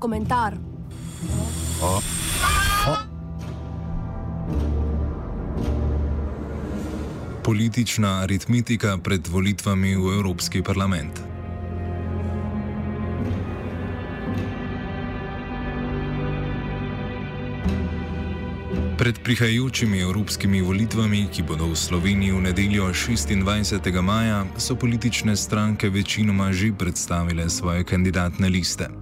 komentar. Politična aritmetika pred volitvami v Evropski parlament. Pred prihajajočimi evropskimi volitvami, ki bodo v Sloveniji v nedeljo 26. maja, so politične stranke večinoma že predstavile svoje kandidatne liste.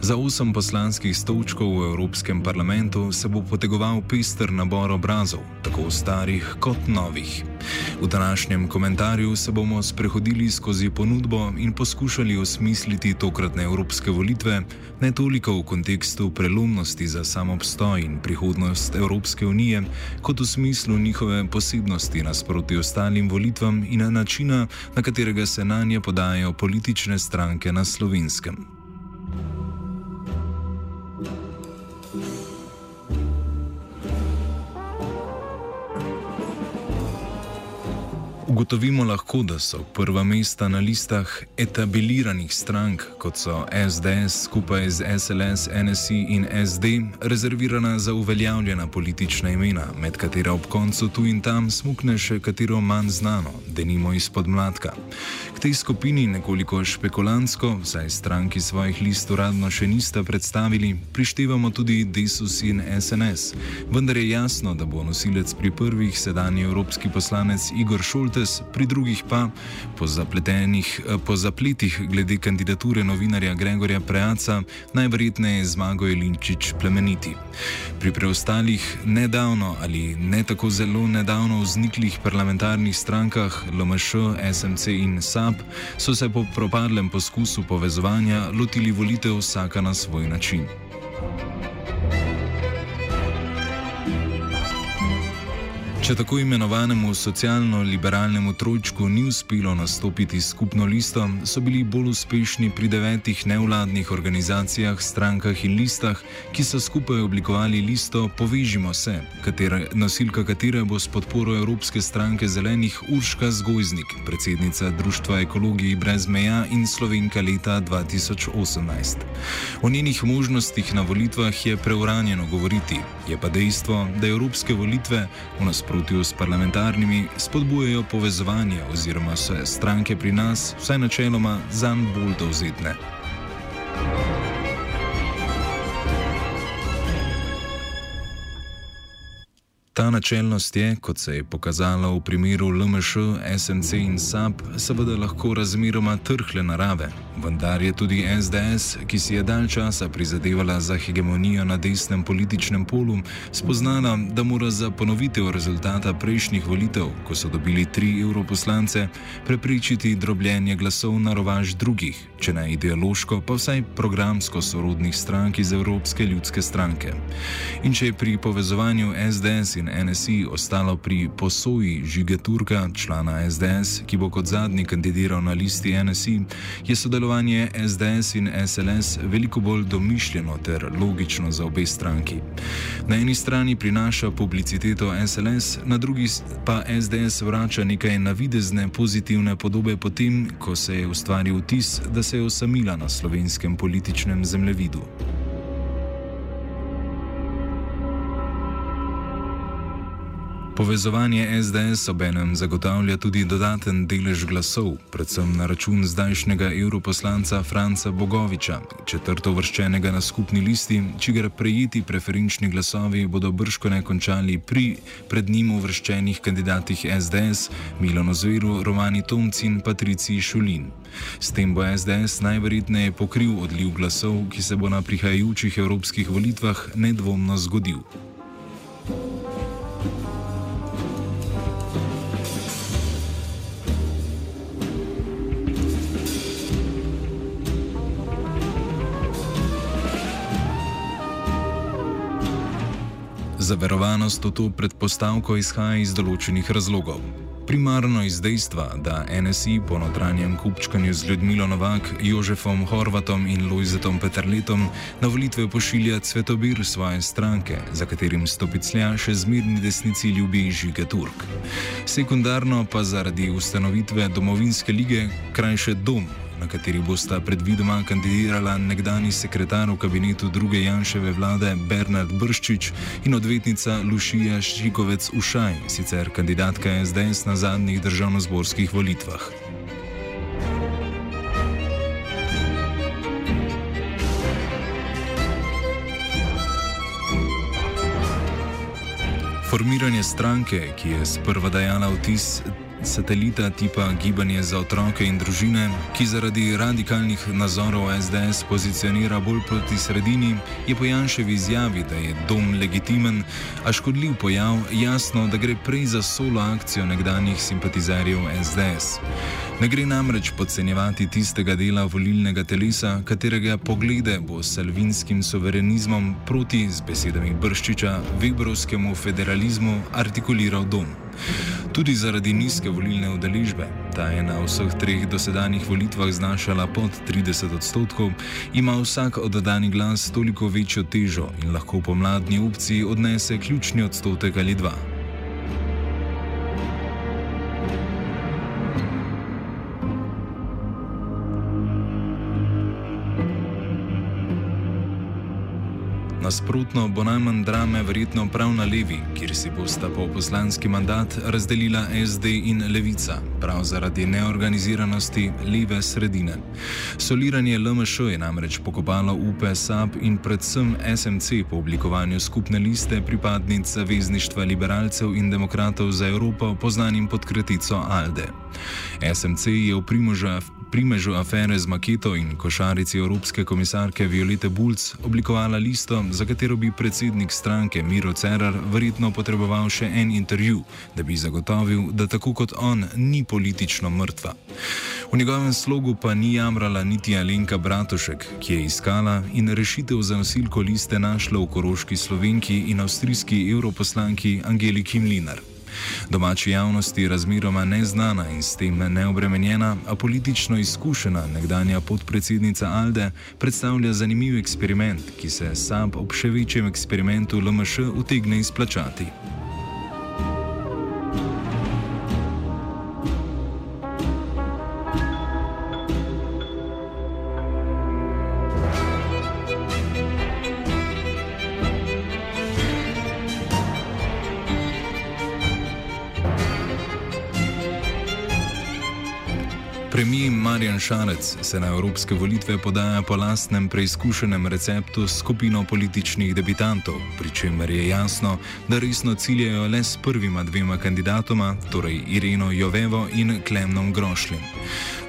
Za osem poslanskih stolčkov v Evropskem parlamentu se bo potegoval pester nabor obrazov, tako starih kot novih. V današnjem komentarju se bomo sprehodili skozi ponudbo in poskušali osmisliti tokratne evropske volitve, ne toliko v kontekstu prelomnosti za samobstoj in prihodnost Evropske unije, kot v smislu njihove posebnosti nasproti ostalim volitvam in načina, na katerega se na nje podajo politične stranke na slovenskem. Ugotovimo lahko, da so prva mesta na listah etabliranih strank, kot so SDS skupaj z SLS, NSI in SD, rezervirana za uveljavljena politična imena, med katera ob koncu tu in tam smukne še katero manj znano, denimo izpod mladka. K tej skupini nekoliko špekulantsko, saj stranki svojih list uradno še nista predstavili, prištevamo tudi Desus in SNS. Vendar je jasno, da bo nosilec pri prvih sedanji evropski poslanec Igor Šulte Šoltes, pri drugih pa po, eh, po zapletih glede kandidature novinarja Gregorja Preaca najverjetneje zmago Jelinčič plemeniti. Pri preostalih nedavno ali ne tako zelo nedavno vzniklih parlamentarnih strankah LMŠ, SMC in SAP so se po propadlem poskusu povezovanja lotili volitev vsaka na svoj način. Če tako imenovanemu socialno-liberalnemu trojčku ni uspelo nastopiti skupno listo, so bili bolj uspešni pri devetih nevladnih organizacijah, strankah in listah, ki so skupaj oblikovali listo Povežimo se, katera, nosilka katere bo s podporo Evropske stranke zelenih Urška Zgojznik, predsednica Društva ekologiji brez meja in slovenka leta 2018. O njenih možnostih na volitvah je preuranjeno govoriti, je pa dejstvo, da evropske volitve v nasprotju nasprotju s parlamentarnimi spodbujajo povezovanje oziroma se stranke pri nas vsaj načeloma zanj bolj dovzetne. Ta načelnost je, kot se je pokazalo v primeru LMŠ, SNC in SAP, seveda lahko razmeroma trhle narave, vendar je tudi SDS, ki si je dalj časa prizadevala za hegemonijo na desnem političnem polu, spoznala, da mora za ponovitev rezultata prejšnjih volitev, ko so dobili tri europoslance, prepričiti drobljenje glasov na rovaž drugih, če ne ideološko, pa vsaj programsko sorodnih strank iz Evropske ljudske stranke. In če je pri povezovanju SDS in in NSI ostalo pri posoji Žige Turka, člana SDS, ki bo kot zadnji kandidiral na listi NSI, je sodelovanje SDS in SLS veliko bolj domišljeno ter logično za obe stranki. Na eni strani prinaša publiciteto SLS, na drugi pa SDS vrača nekaj navidezne pozitivne podobe potem, ko se je ustvaril vtis, da se je osamila na slovenskem političnem zemljevidu. Povezovanje SDS obenem zagotavlja tudi dodaten delež glasov, predvsem na račun zdajšnjega europoslanca Franca Bogoviča, četrto vrščenega na skupni listi, čigar prejeti preferenčni glasovi bodo brško ne končali pri pred njim uvrščenih kandidatih SDS, Milano Zveru, Romani Tomci in Patriciji Šulin. S tem bo SDS najverjetneje pokril odliv glasov, ki se bo na prihajajočih evropskih volitvah nedvomno zgodil. Zaverovanost v to predpostavko izhaja iz določenih razlogov. Primarno iz dejstva, da NSI po notranjem kupčkanju z Ljudmilo Novak, Jožefom Horvatom in Lojzetom Petrletom na volitve pošilja cvetobir svoje stranke, za katerim stopiclja še zmirni desnici ljubi Žige Turk. Sekundarno pa zaradi ustanovitve domovinske lige, krajše dom, na kateri bosta predvidoma kandidirala nekdani sekretar v kabinetu druge Janševe vlade Bernard Brščič in odvetnica Lušija Šikovec Ušaj, sicer kandidatka SDS na zadnjih državnozborskih volitvah. Formiranje stranke, ki je sprva dajala vtis satelita tipa Gibanje za otroke in družine, ki zaradi radikalnih nazorov SDS pozicionira bolj proti sredini, je po Janševi izjavi, da je dom legitimen, a škodljiv pojav, jasno, da gre prej za solo akcijo nekdanjih simpatizerjev SDS. Ne gre namreč podcenjevati tistega dela volilnega telesa, katerega poglede bo s salvinskim suverenizmom proti, z besedami Brščiča, Weberovskemu federalizmu artikuliral dom. Tudi zaradi nizke volilne udeležbe, ta je na vseh treh dosedanjih volitvah znašala pod 30 odstotkov, ima vsak oddani glas toliko večjo težo in lahko pomladni opciji odnese ključni odstotek ali dva. Nasprotno bo najmanj drame verjetno prav na levi, kjer si bosta po poslanski mandat razdelila SD in Levica, prav zaradi neorganiziranosti leve sredine. Soliranje LMŠ je namreč pokopalo upe SAP in predvsem SMC po oblikovanju skupne liste pripadnic Zavezništva liberalcev in demokratov za Evropo, poznanim pod kratico ALDE. SMC je v primožu primežu afere z maketo in košarici Evropske komisarke Violete Bulc oblikovala listo, za katero bi predsednik stranke Miro Cerar verjetno potreboval še en intervju, da bi zagotovil, da tako kot on ni politično mrtva. V njegovem slogu pa ni jamrala niti Alenka Bratušek, ki je iskala in rešitev za nosilko liste našla v koroški slovenki in avstrijski europoslanki Angeliki Mlinar. Domači javnosti razmeroma neznana in s tem neobremenjena, a politično izkušena nekdanja podpredsednica Alde predstavlja zanimiv eksperiment, ki se sam ob še večjem eksperimentu LMŠ utegne izplačati. Premijer Marjan Šarec se na evropske volitve podaja po lastnem preizkušenem receptu s skupino političnih debitantov, pri čemer je jasno, da resno ciljajo le s prvima dvema kandidatoma, torej Ireno Jovevo in Klemnom Grošljem.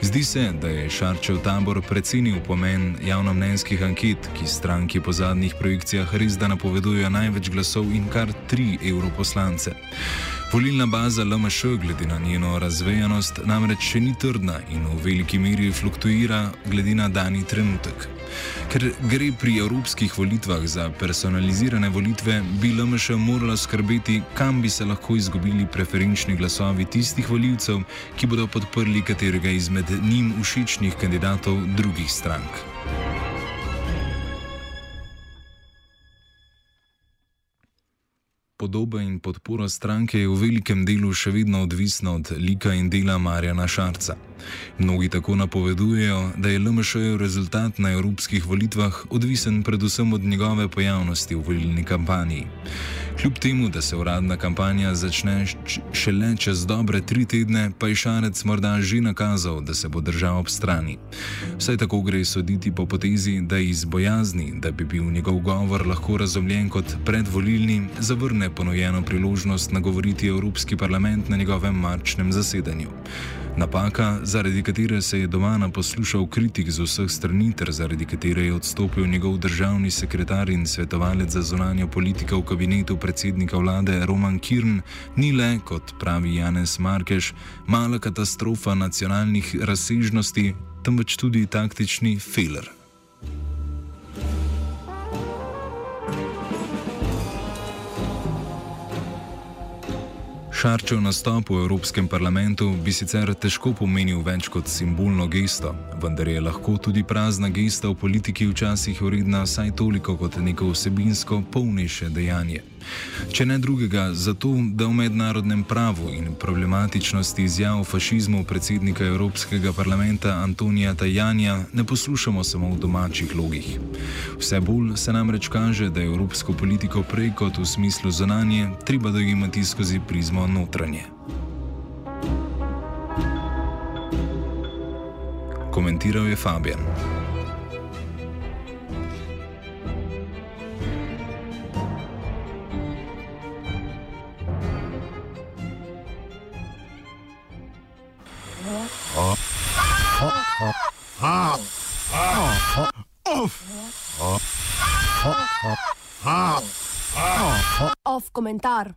Zdi se, da je Šarčev tabor precenil pomen javnomnenjskih anket, ki stranki po zadnjih projekcijah res da napovedujejo največ glasov in kar tri evroposlance. Volilna baza LMŠ, glede na njeno razvejanost, namreč še ni trdna in v veliki meri fluktuira glede na dani trenutek. Ker gre pri evropskih volitvah za personalizirane volitve, bi LMŠ morala skrbeti, kam bi se lahko izgubili preferenčni glasovi tistih voljivcev, ki bodo podprli katerega izmed njim všečnih kandidatov drugih strank. Podoba in podpora stranke je v velikem delu še vedno odvisna od lika in dela Marjana Šarca. Mnogi tako napovedujejo, da je LMŠ-jev rezultat na evropskih volitvah odvisen predvsem od njegove pojavnosti v volilni kampanji. Kljub temu, da se uradna kampanja začne šele čez dobre tri tedne, pa je Šarec morda že nakazal, da se bo držal ob strani. Vsaj tako gre soditi po potezi, da iz bojazni, da bi bil njegov govor lahko razumljen kot predvolilni, zavrne ponujeno priložnost nagovoriti Evropski parlament na njegovem marčnem zasedanju. Napaka, zaradi katere se je doma poslušal kritik z vseh strani, ter zaradi katere je odstopil njegov državni sekretar in svetovalec za zunanjo politiko v kabinetu predsednika vlade Roman Kirn, ni le, kot pravi Janez Markeš, mala katastrofa nacionalnih razsežnosti, temveč tudi taktični filer. Šarčev nastop v Evropskem parlamentu bi sicer težko pomenil več kot simbolno gesto, vendar je lahko tudi prazna gesta v politiki včasih uredna vsaj toliko kot neko vsebinsko polnejše dejanje. Če ne drugega, zato, da v mednarodnem pravu in problematičnosti izjav o fašizmu predsednika Evropskega parlamenta Antonija Tajanja ne poslušamo samo v domačih logih. Vse bolj se namreč kaže, da je evropsko politiko prej kot v smislu zunanje treba dojemati skozi prizmo notranje. Komentiral je Fabian. Off komentar.